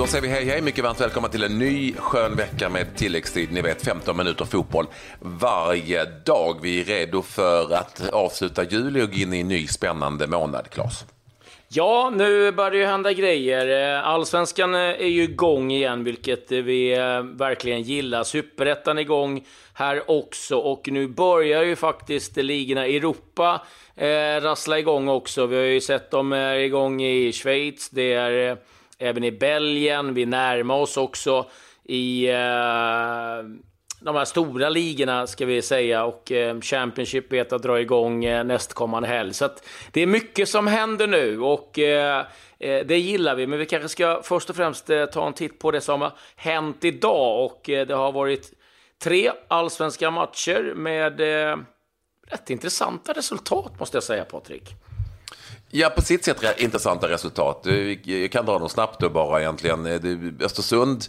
Då säger vi hej hej, mycket varmt välkomna till en ny skön vecka med tilläggstid. Ni vet 15 minuter fotboll varje dag. Vi är redo för att avsluta juli och gå in i en ny spännande månad, Claes. Ja, nu börjar det ju hända grejer. Eh, allsvenskan eh, är ju igång igen, vilket eh, vi verkligen gillar. Superettan är igång här också och nu börjar ju faktiskt ligorna i Europa eh, rassla igång också. Vi har ju sett dem är igång i Schweiz, det är eh, även i Belgien. Vi närmar oss också i eh, de här stora ligorna, ska vi säga. Och eh, Championship vet att dra igång eh, nästkommande helg. Så det är mycket som händer nu och eh, eh, det gillar vi. Men vi kanske ska först och främst eh, ta en titt på det som har hänt idag. Och eh, det har varit tre allsvenska matcher med eh, rätt intressanta resultat, måste jag säga, Patrik. Ja, på sitt sätt intressanta resultat. Jag kan dra dem snabbt då bara egentligen. Eh, Östersund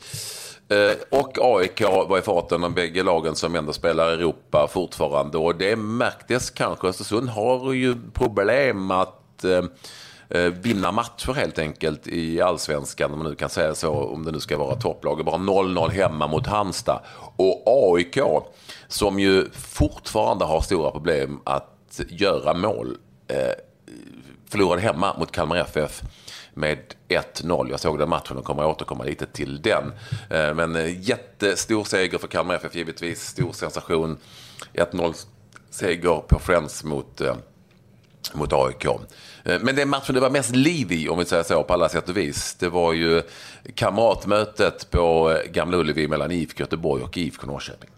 eh, och AIK var i farten de bägge lagen som ändå spelar i Europa fortfarande. Och det märktes kanske. Östersund har ju problem att eh, vinna matcher helt enkelt i allsvenskan, om man nu kan säga så, om det nu ska vara topplag. Bara 0-0 hemma mot Halmstad. Och AIK, som ju fortfarande har stora problem att göra mål förlorade hemma mot Kalmar FF med 1-0. Jag såg den matchen och kommer återkomma lite till den. Eh, men eh, jättestor seger för Kalmar FF givetvis. Stor sensation. 1-0 seger på Friends mot, eh, mot AIK. Men den matchen det var mest liv i, om vi säger så, på alla sätt och vis. Det var ju kamratmötet på Gamla Ullevi mellan IFK Göteborg och IFK Norrköping.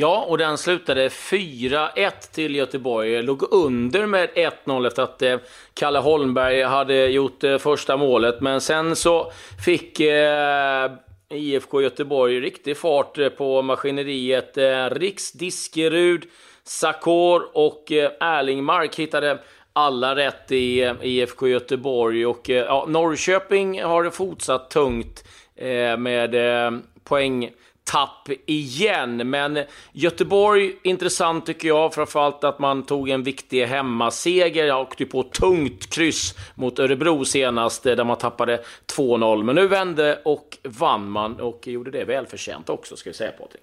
Ja, och den slutade 4-1 till Göteborg. Låg under med 1-0 efter att eh, Kalle Holmberg hade gjort eh, första målet. Men sen så fick eh, IFK Göteborg riktig fart eh, på maskineriet. Eh, Riks Diskerud, Sakor och eh, Erlingmark hittade alla rätt i IFK Göteborg. Och ja, Norrköping har det fortsatt tungt med poäng tapp igen. Men Göteborg, intressant tycker jag. Framförallt att man tog en viktig hemmaseger. Jag åkte på tungt kryss mot Örebro senast, eh, där man tappade 2-0. Men nu vände och vann man och gjorde det välförtjänt också, ska vi säga Patrik.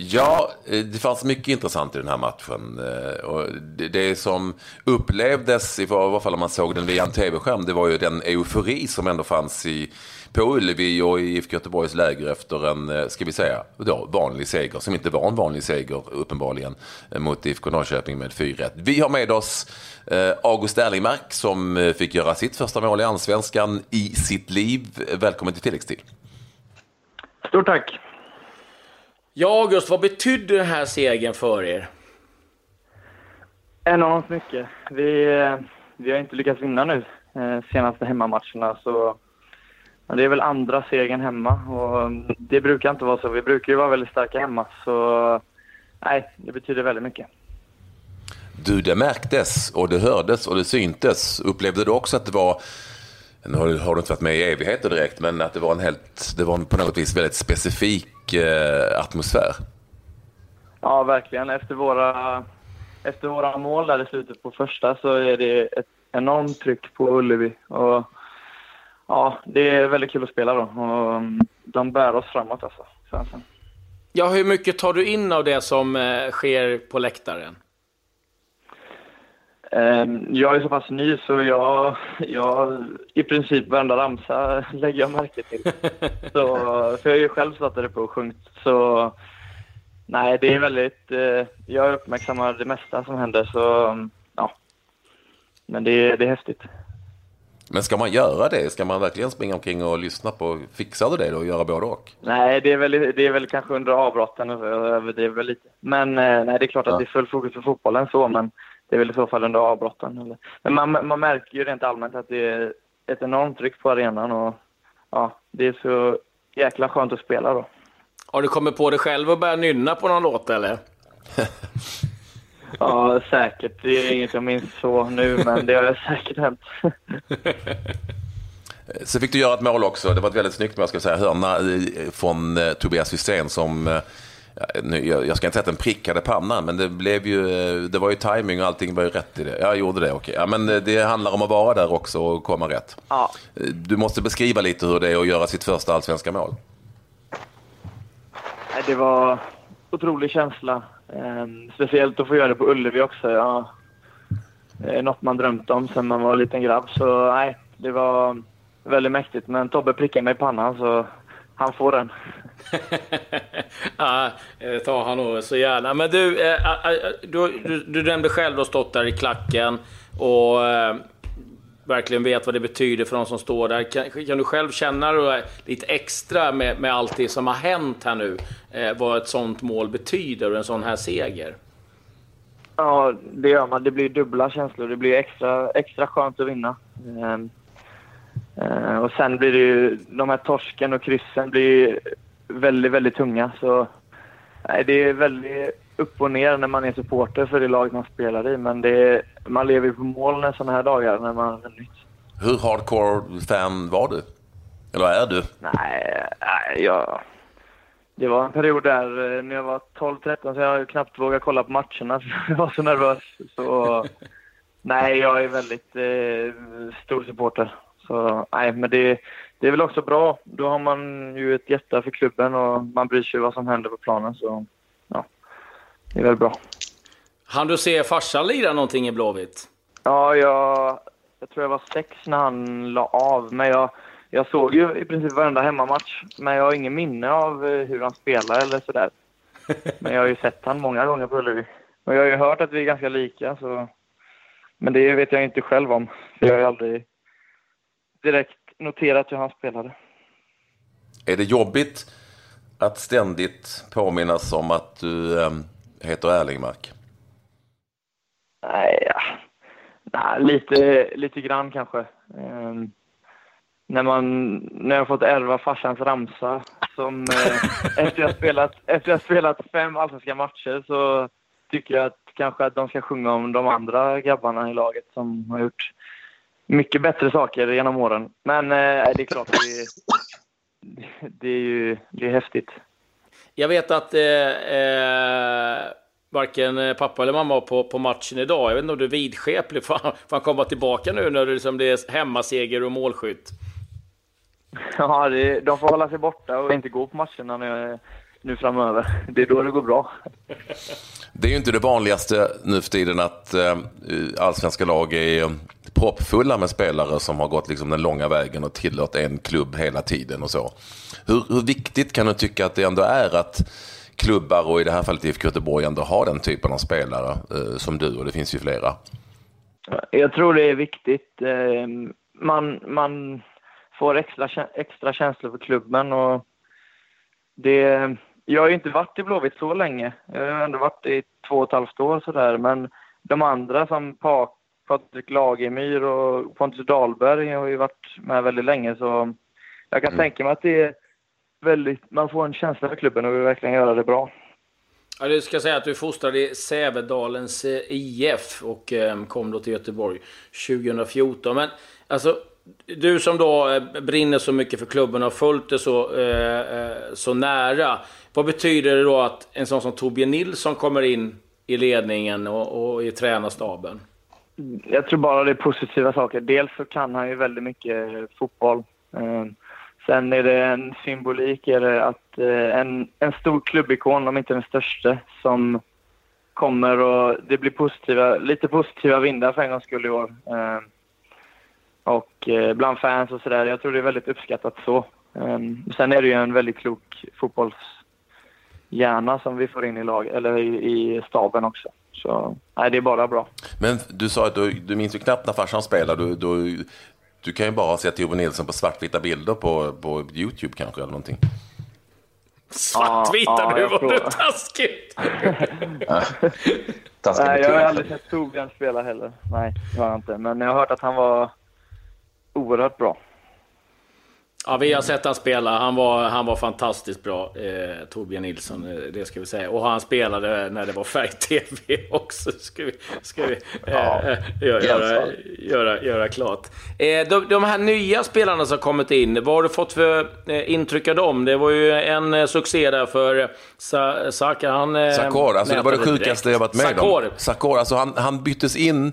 Ja, eh, det fanns mycket intressant i den här matchen. Eh, och det som upplevdes, i varje fall om man såg den via en tv-skärm, det var ju den eufori som ändå fanns i på Ullevi och i IFK Göteborgs läger efter en, eh, ska vi säga, då, vanlig seger, som inte var en vanlig seger uppenbarligen, eh, mot IFK Norrköping med 4-1. Vi har med oss eh, August Erlingmark som fick göra sitt första mål i Allsvenskan i sitt liv. Välkommen till tilläggstid. Stort tack. Ja, August, vad betydde den här segern för er? Enormt mycket. Vi, vi har inte lyckats vinna nu senaste hemmamatcherna, så Ja, det är väl andra segern hemma och det brukar inte vara så. Vi brukar ju vara väldigt starka hemma. Så nej, det betyder väldigt mycket. Du, det märktes och det hördes och det syntes. Upplevde du också att det var, nu har du inte varit med i evigheter direkt, men att det var en helt, det var på något vis väldigt specifik eh, atmosfär? Ja, verkligen. Efter våra, efter våra mål där i slutet på första så är det ett enormt tryck på Ullevi. Och ja, det är väldigt kul att spela då. Och mm, de bär oss framåt alltså, fansen. Ja, hur mycket tar du in av det som eh, sker på läktaren? Ehm, jag är så pass ny så jag, jag i princip varenda ramsa lägger jag märke till. Så, för jag har ju själv satt det på och sjungit. Så nej, det är väldigt... Eh, jag uppmärksammar det mesta som händer så ja. Men det, det är häftigt. Men ska man göra det? Ska man verkligen springa omkring och lyssna på, fixar du det då och göra både och? Nej, det är väl, det är väl kanske under avbrotten, överdriver väl lite. Men eh, nej, det är klart att ja. det är full fokus på fotbollen så, men det är väl i så fall under avbrotten. Men man, man märker ju rent allmänt att det är ett enormt tryck på arenan och ja, det är så jäkla skönt att spela då. Har du kommit på det själv och börjat nynna på någon låt eller? Ja, säkert. Det är inget jag minns så nu, men det har säkert hänt. Så fick du göra ett mål också. Det var ett väldigt snyggt mål, ska säga, hörna från eh, Tobias Hysén som eh, jag, jag ska inte säga att den prickade pannan, men det, blev ju, det var ju timing och allting var ju rätt i det. Jag gjorde det, okej. Ja, men det handlar om att vara där också och komma rätt. Ja. Du måste beskriva lite hur det är att göra sitt första allsvenska mål. Det var otrolig känsla. Ehm, speciellt att få göra det på Ullevi också. Ja, det är något man drömt om sedan man var en liten grabb. Så nej, det var väldigt mäktigt. Men Tobbe prickade mig i pannan så han får den. ja, eh, det tar han nog så gärna. Men du, eh, eh, du, du, du nämnde själv att stått där i klacken och verkligen vet vad det betyder för de som står där. Kan, kan du själv känna då, eh, lite extra med, med allt det som har hänt här nu? Eh, vad ett sånt mål betyder och en sån här seger? Ja, det gör man. Det blir dubbla känslor. Det blir extra, extra skönt att vinna. Ehm, eh, och sen blir det ju, de här torsken och kryssen blir väldigt, väldigt tunga. Så nej, det är väldigt upp och ner när man är supporter för det laget man spelar i. Men det man lever ju på mål sådana här dagar när man har vunnit. Hur hardcore fan var du? Eller är du? Nej, nej jag... Det var en period där eh, när jag var 12-13 så jag knappt vågade kolla på matcherna för jag var så nervös. Så nej, jag är väldigt eh, stor supporter. Så nej, men det, det är väl också bra. Då har man ju ett hjärta för klubben och man bryr sig vad som händer på planen. Så ja, det är väl bra. Han du se farsan lira någonting i Blåvitt? Ja, jag, jag tror jag var sex när han la av. Men jag, jag såg ju i princip varenda hemmamatch. Men jag har ingen minne av eh, hur han spelar eller sådär. Men jag har ju sett han många gånger på Ullevi. Och jag har ju hört att vi är ganska lika. Så... Men det vet jag inte själv om. Jag har ju aldrig direkt noterat hur han spelade. Är det jobbigt att ständigt påminnas om att du äh, heter Erlingmark? Nej, ja. Nej, lite, lite grann kanske. Um, när, man, när jag fått ärva farsans ramsa som eh, efter jag spelat, efter jag spelat fem allsvenska matcher så tycker jag att kanske att de ska sjunga om de andra grabbarna i laget som har gjort mycket bättre saker genom åren. Men eh, det är klart, det, det är ju det är häftigt. Jag vet att eh, eh, varken pappa eller mamma var på, på matchen idag. Jag vet inte om du är vidskeplig. Får han, får han komma tillbaka nu när det, liksom, det är hemmaseger och målskytt? Ja, det, de får hålla sig borta och inte gå på matcherna nu, nu framöver. Det är då det går bra. Det är ju inte det vanligaste nu för tiden att eh, allsvenska lag är eh, proppfulla med spelare som har gått liksom den långa vägen och tillhört en klubb hela tiden och så. Hur, hur viktigt kan du tycka att det ändå är att klubbar och i det här fallet IFK Göteborg ändå har den typen av spelare eh, som du och det finns ju flera? Jag tror det är viktigt. Eh, man, man får extra, extra känslor för klubben och det jag har ju inte varit i Blåvitt så länge. Jag har ändå varit i två och ett halvt år sådär. Men de andra som Pak Patrik Lagemyr och Pontus Dahlberg har ju varit med väldigt länge så jag kan mm. tänka mig att det är väldigt, man får en känsla för klubben och vill verkligen göra det bra. Ja, du ska säga att du fostrade i Sävedalens eh, IF och eh, kom då till Göteborg 2014. Men alltså, du som då eh, brinner så mycket för klubben och har följt det så, eh, eh, så nära. Vad betyder det då att en sån som Torbjörn Nilsson kommer in i ledningen och, och i tränarstaben? Jag tror bara det är positiva saker. Dels så kan han ju väldigt mycket fotboll. Eh, sen är det en symbolik är det att eh, en, en stor klubbikon, om inte den största, som kommer och det blir positiva, lite positiva vindar för en gångs skull i år. Eh, och bland fans och sådär. Jag tror det är väldigt uppskattat så. Sen är det ju en väldigt klok fotbollshjärna som vi får in i lag, eller i, staben också. Så nej, det är bara bra. Men du sa att du, du minns ju knappt när farsan spelade. Du, du, du kan ju bara ha sett Ove Nilsson på svartvita bilder på, på YouTube kanske eller någonting. Svartvita ja, nu var det taskigt! taskigt Nej, jag har aldrig sett Torbjörn spela heller. Nej, det har jag inte. Men jag har hört att han var oerhört bra. Ja, vi har sett han spela. Han var, han var fantastiskt bra, eh, Torbjörn Nilsson. Eh, det ska vi säga. Och han spelade när det var färg-tv också. Ska vi, ska vi eh, ja, eh, göra, göra, göra, göra, klart. Eh, de, de, här nya spelarna som kommit in, vad har du fått för eh, intryck av dem? Det var ju en eh, succé där för Sa Sakar. Han, Sakor, alltså det var det sjukaste jag varit med Sakor. om. Sakor, alltså han, han byttes in Eh,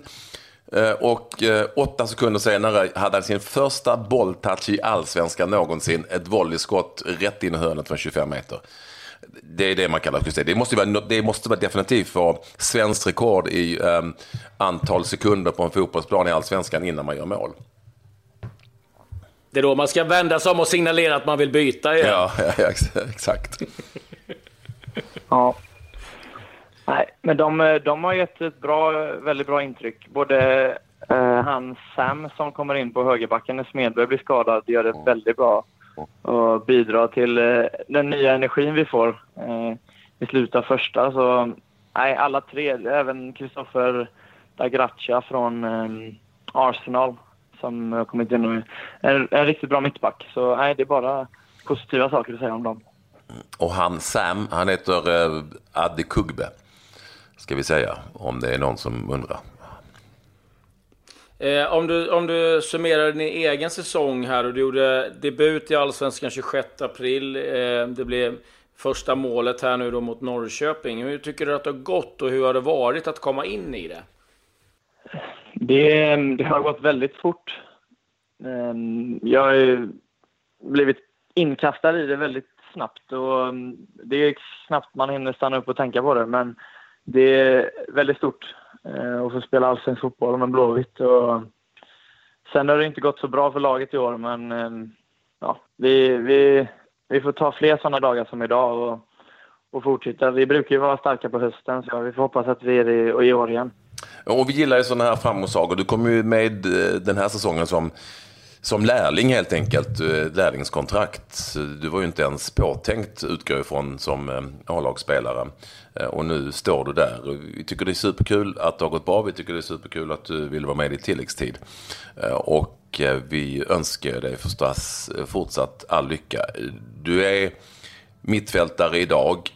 och eh, åtta sekunder senare hade han sin första bolltouch i allsvenskan någonsin. Ett volleyskott rätt in i hörnet från 25 meter. Det är det man kallar för det måste vara, det måste vara definitivt vara svenskt rekord i um, antal sekunder på en fotbollsplan i allsvenskan innan man gör mål. Det är då man ska vända sig om och signalera att man vill byta igen. Ja, ja exakt. ja. Nej, men de, de har gett ett bra, väldigt bra intryck. Både eh, han Sam som kommer in på högerbacken när Smedberg blir skadad gör det väldigt bra och bidrar till eh, den nya energin vi får eh, slutet av första. Så nej, alla tre, även Kristoffer Dagracia från eh, Arsenal som har kommit in och är en riktigt bra mittback. Så nej, det är bara positiva saker att säga om dem. Och han Sam, han heter eh, Adde Kugbe ska vi säga, om det är någon som undrar. Eh, om, du, om du summerar din egen säsong här och du gjorde debut i Allsvenskan 26 april. Eh, det blev första målet här nu då mot Norrköping. Hur tycker du att det har gått och hur har det varit att komma in i det? Det, det har gått väldigt fort. Eh, jag har blivit inkastad i det väldigt snabbt och det är snabbt man hinner stanna upp och tänka på det. Men det är väldigt stort eh, att få spela allsvensk fotboll med Blåvitt. Och sen har det inte gått så bra för laget i år, men eh, ja, vi, vi, vi får ta fler sådana dagar som idag och, och fortsätta. Vi brukar ju vara starka på hösten, så vi får hoppas att vi är det i år igen. Och vi gillar ju sådana här framgångssagor. Du kom ju med eh, den här säsongen som som lärling helt enkelt, eh, lärlingskontrakt. Du var ju inte ens påtänkt, utgår ifrån, som eh, A-lagsspelare. Eh, och nu står du där. Vi tycker det är superkul att det har gått bra. Vi tycker det är superkul att du vill vara med i tilläggstid. Och vi önskar dig förstås fortsatt all lycka. Du är mittfältare idag.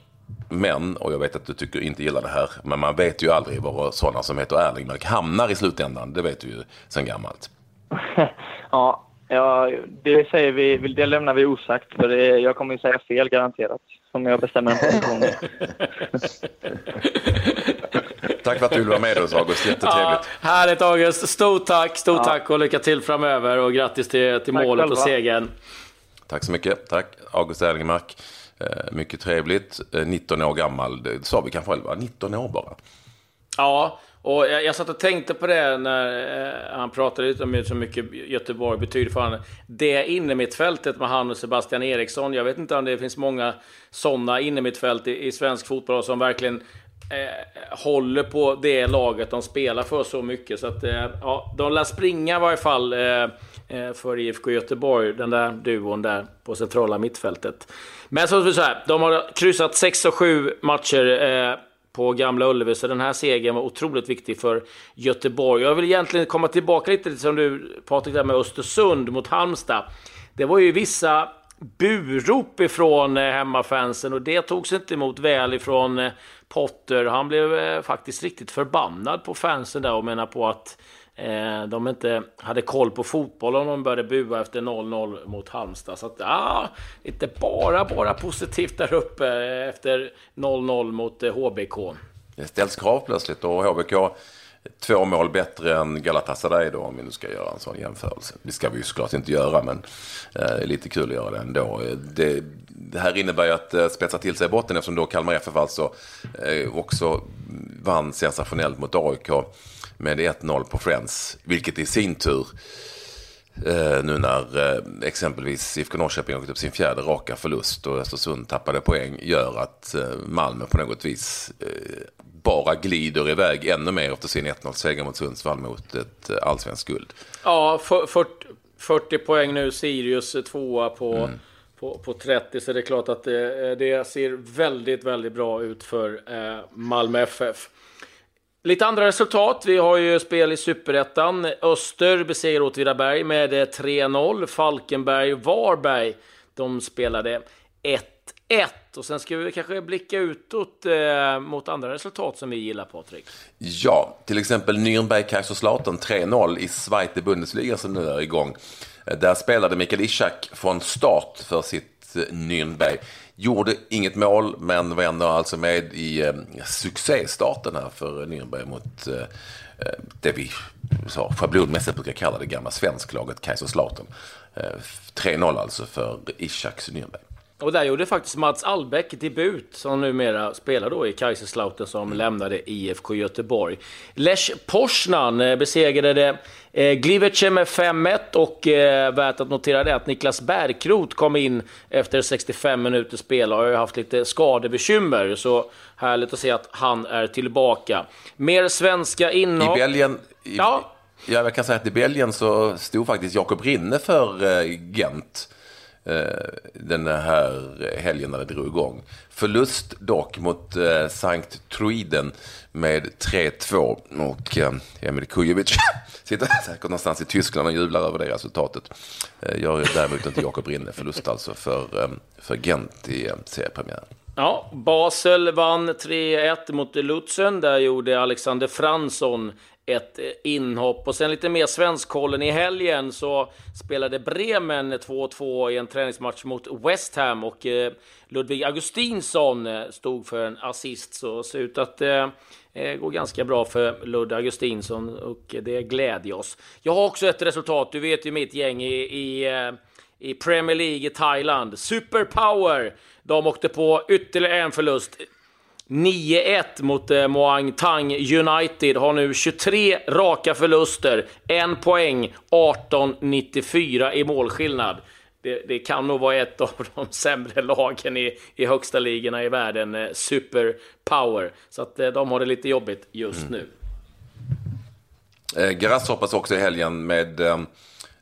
Men, och jag vet att du tycker inte gillar det här, men man vet ju aldrig var sådana som heter Erlingmark hamnar i slutändan. Det vet du ju sedan gammalt. ja, ja, det säger vi, det lämnar vi osagt för det, jag kommer ju säga fel garanterat. Som jag bestämmer position. tack för att du ville vara med oss August, jättetrevligt. Ja, härligt August, stort tack, stort ja. tack och lycka till framöver och grattis till, till målet själva. och segern. Tack så mycket, tack August Erlingmark. Eh, mycket trevligt, 19 eh, år gammal, det sa vi kanske själva, 19 år bara. Ja, och jag, jag satt och tänkte på det när eh, han pratade om hur mycket Göteborg betyder för honom. Det innermittfältet med han och Sebastian Eriksson. Jag vet inte om det finns många sådana innermittfält i, i svensk fotboll som verkligen eh, håller på det laget de spelar för så mycket. Så att, eh, ja, de lär springa i varje fall eh, eh för IFK Göteborg, den där duon där på centrala mittfältet. Men så, så här, de har kryssat 6 och 7 matcher eh, på Gamla Ullevi. Så den här segern var otroligt viktig för Göteborg. Jag vill egentligen komma tillbaka lite till som du Patrik, där med Östersund mot Halmstad. Det var ju vissa burop ifrån eh, hemmafansen och det togs inte emot väl ifrån eh, Potter. Han blev eh, faktiskt riktigt förbannad på fansen där och menar på att Eh, de inte hade koll på fotboll om de började bua efter 0-0 mot Halmstad. Så att, ja, inte bara, bara positivt där uppe efter 0-0 mot eh, HBK. Det ställs krav plötsligt och HBK två mål bättre än Galatasaray då om vi nu ska göra en sån jämförelse. Det ska vi ju såklart inte göra men eh, lite kul att göra det ändå. Eh, det, det här innebär ju att eh, spetsa till sig i botten eftersom då Kalmar FF alltså eh, också vann sensationellt mot AIK med 1-0 på Friends. Vilket i sin tur, eh, nu när eh, exempelvis IFK Norrköping gått upp sin fjärde raka förlust och Östersund tappade poäng, gör att eh, Malmö på något vis eh, bara glider iväg ännu mer efter sin 1-0-seger mot Sundsvall mot ett eh, allsvenskt guld. Ja, 40, 40 poäng nu, Sirius tvåa på mm på, på 30 så det är klart att det, det ser väldigt, väldigt bra ut för eh, Malmö FF. Lite andra resultat. Vi har ju spel i Superettan. Öster besegrar Åtvidaberg med 3-0. Falkenberg-Varberg, de spelade 1-1. Och sen ska vi kanske blicka utåt eh, mot andra resultat som vi gillar, Patrik. Ja, till exempel Nürnberg-Kaiserslautern 3-0 i Zweite Bundesliga som nu är igång. Eh, där spelade Mikael Ishak från start för sitt eh, Nürnberg. Gjorde inget mål, men var ändå alltså med i eh, succéstarten här för Nürnberg mot eh, eh det vi så, schablonmässigt brukar kalla det gamla svensklaget Kaiserslautern. Eh, 3-0 alltså för Ishaks Nürnberg. Och där gjorde faktiskt Mats Albeck debut, som numera spelar då i Kaiserslautern, som lämnade IFK Göteborg. Lech Poznan eh, besegrade eh, Gliwice med 5-1 och eh, värt att notera det att Niklas Bärkrot kom in efter 65 minuter spel och har ju haft lite skadebekymmer, så härligt att se att han är tillbaka. Mer svenska inhopp. I Belgien... I, ja. ja, jag kan säga att i Belgien så stod faktiskt Jakob Rinne för eh, Gent. Eh, den här helgen när det drog igång. Förlust dock mot eh, Sankt Truiden med 3-2 och eh, Emil Kujovic sitter säkert någonstans i Tyskland och jublar över det resultatet. Eh, gör däremot inte Jakob Rinne. Förlust alltså för, eh, för Gent i seriepremiären. Ja, Basel vann 3-1 mot Lutzen. Där gjorde Alexander Fransson ett eh, inhopp. Och sen lite mer svenskkollen i helgen så spelade Bremen 2-2 i en träningsmatch mot West Ham och eh, Ludvig Augustinsson eh, stod för en assist. Så det ser ut att det går ganska bra för Ludvig Augustinsson och det glädjer oss. Jag har också ett resultat. Du vet ju mitt gäng i, i i Premier League i Thailand. Superpower! De åkte på ytterligare en förlust. 9-1 mot eh, Muang Thang United har nu 23 raka förluster, en poäng, 18-94 i målskillnad. Det, det, kan nog vara ett av de sämre lagen i, i högsta ligorna i världen, eh, Superpower. Så att eh, de har det lite jobbigt just mm. nu. Eh, Grass hoppas också i helgen med eh,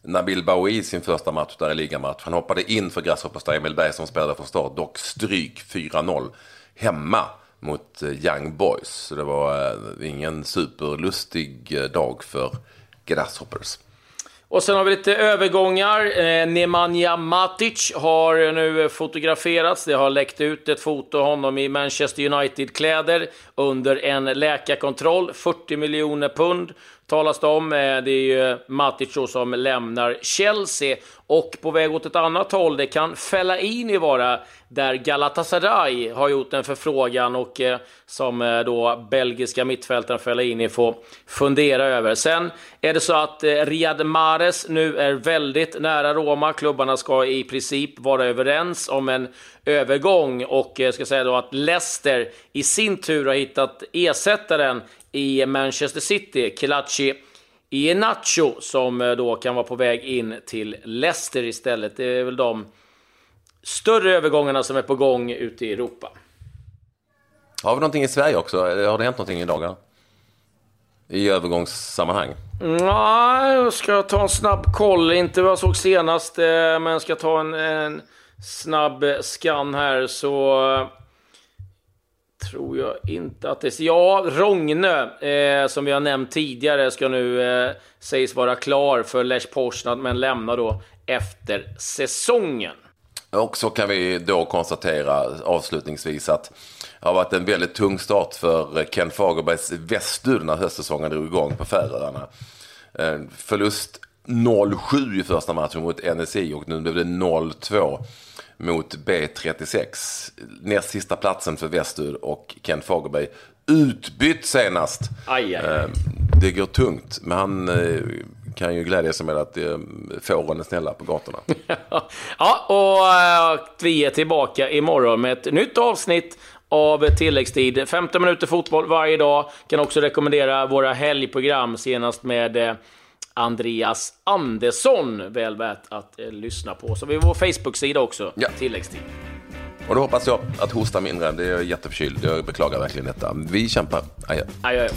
Nabil Baoui sin första match där i ligamatch. Han hoppade in för Grasshoppers där Emil Berg som spelade från start, dock stryk 4-0 hemma mot eh, Young Boys. Så det var eh, ingen superlustig eh, dag för Grasshoppers. Och sen har vi lite övergångar. Eh, Nemanja Matic har nu fotograferats. Det har läckt ut ett foto av honom i Manchester United-kläder under en läkarkontroll. 40 miljoner pund talas det om. Eh, det är ju eh, Matic som lämnar Chelsea och på väg åt ett annat håll. Det kan fälla in i vara där Galatasaray har gjort en förfrågan och eh, som då belgiska mittfältaren Fellaini får fundera över. Sen är det så att Riyad Mahrez nu är väldigt nära Roma. Klubbarna ska i princip vara överens om en övergång och jag ska säga då att Leicester i sin tur har hittat ersättaren i Manchester City, Kelachi Iheanacho, som då kan vara på väg in till Leicester istället. Det är väl de större övergångarna som är på gång ute i Europa. Har vi någonting i Sverige också? Har det hänt någonting i dagarna? I övergångssammanhang? Nej, jag ska ta en snabb koll. Inte vad jag såg senast, eh, men jag ska ta en, en snabb scan här så tror jag inte att det... Ja, Rogne, eh, som vi har nämnt tidigare, ska nu eh, sägs vara klar för Lech Poznan, men lämnar då efter säsongen. Och så kan vi då konstatera avslutningsvis att det har varit en väldigt tung start för Ken Fagerbergs Västur när höstsäsongen drog igång på Färöarna. Eh, förlust 0-7 i första matchen mot NSI och nu blev det 0-2 mot B36. Näst sista platsen för Västur och Ken Fagerberg utbytt senast. Aj, aj, aj. Det går tungt, men han eh, kan ju glädja sig med att eh, fåren är snälla på gatorna. ja, och vi är tillbaka imorgon med ett nytt avsnitt av tilläggstid. 15 minuter fotboll varje dag. Kan också rekommendera våra helgprogram, senast med Andreas Andersson. Väl värt att uh, lyssna på. Så vi har vår Facebook-sida också, ja. tilläggstid. Och då hoppas jag att hosta mindre. Det är jätteförkyld. Jag beklagar verkligen detta. Vi kämpar. Adjö. Adjö.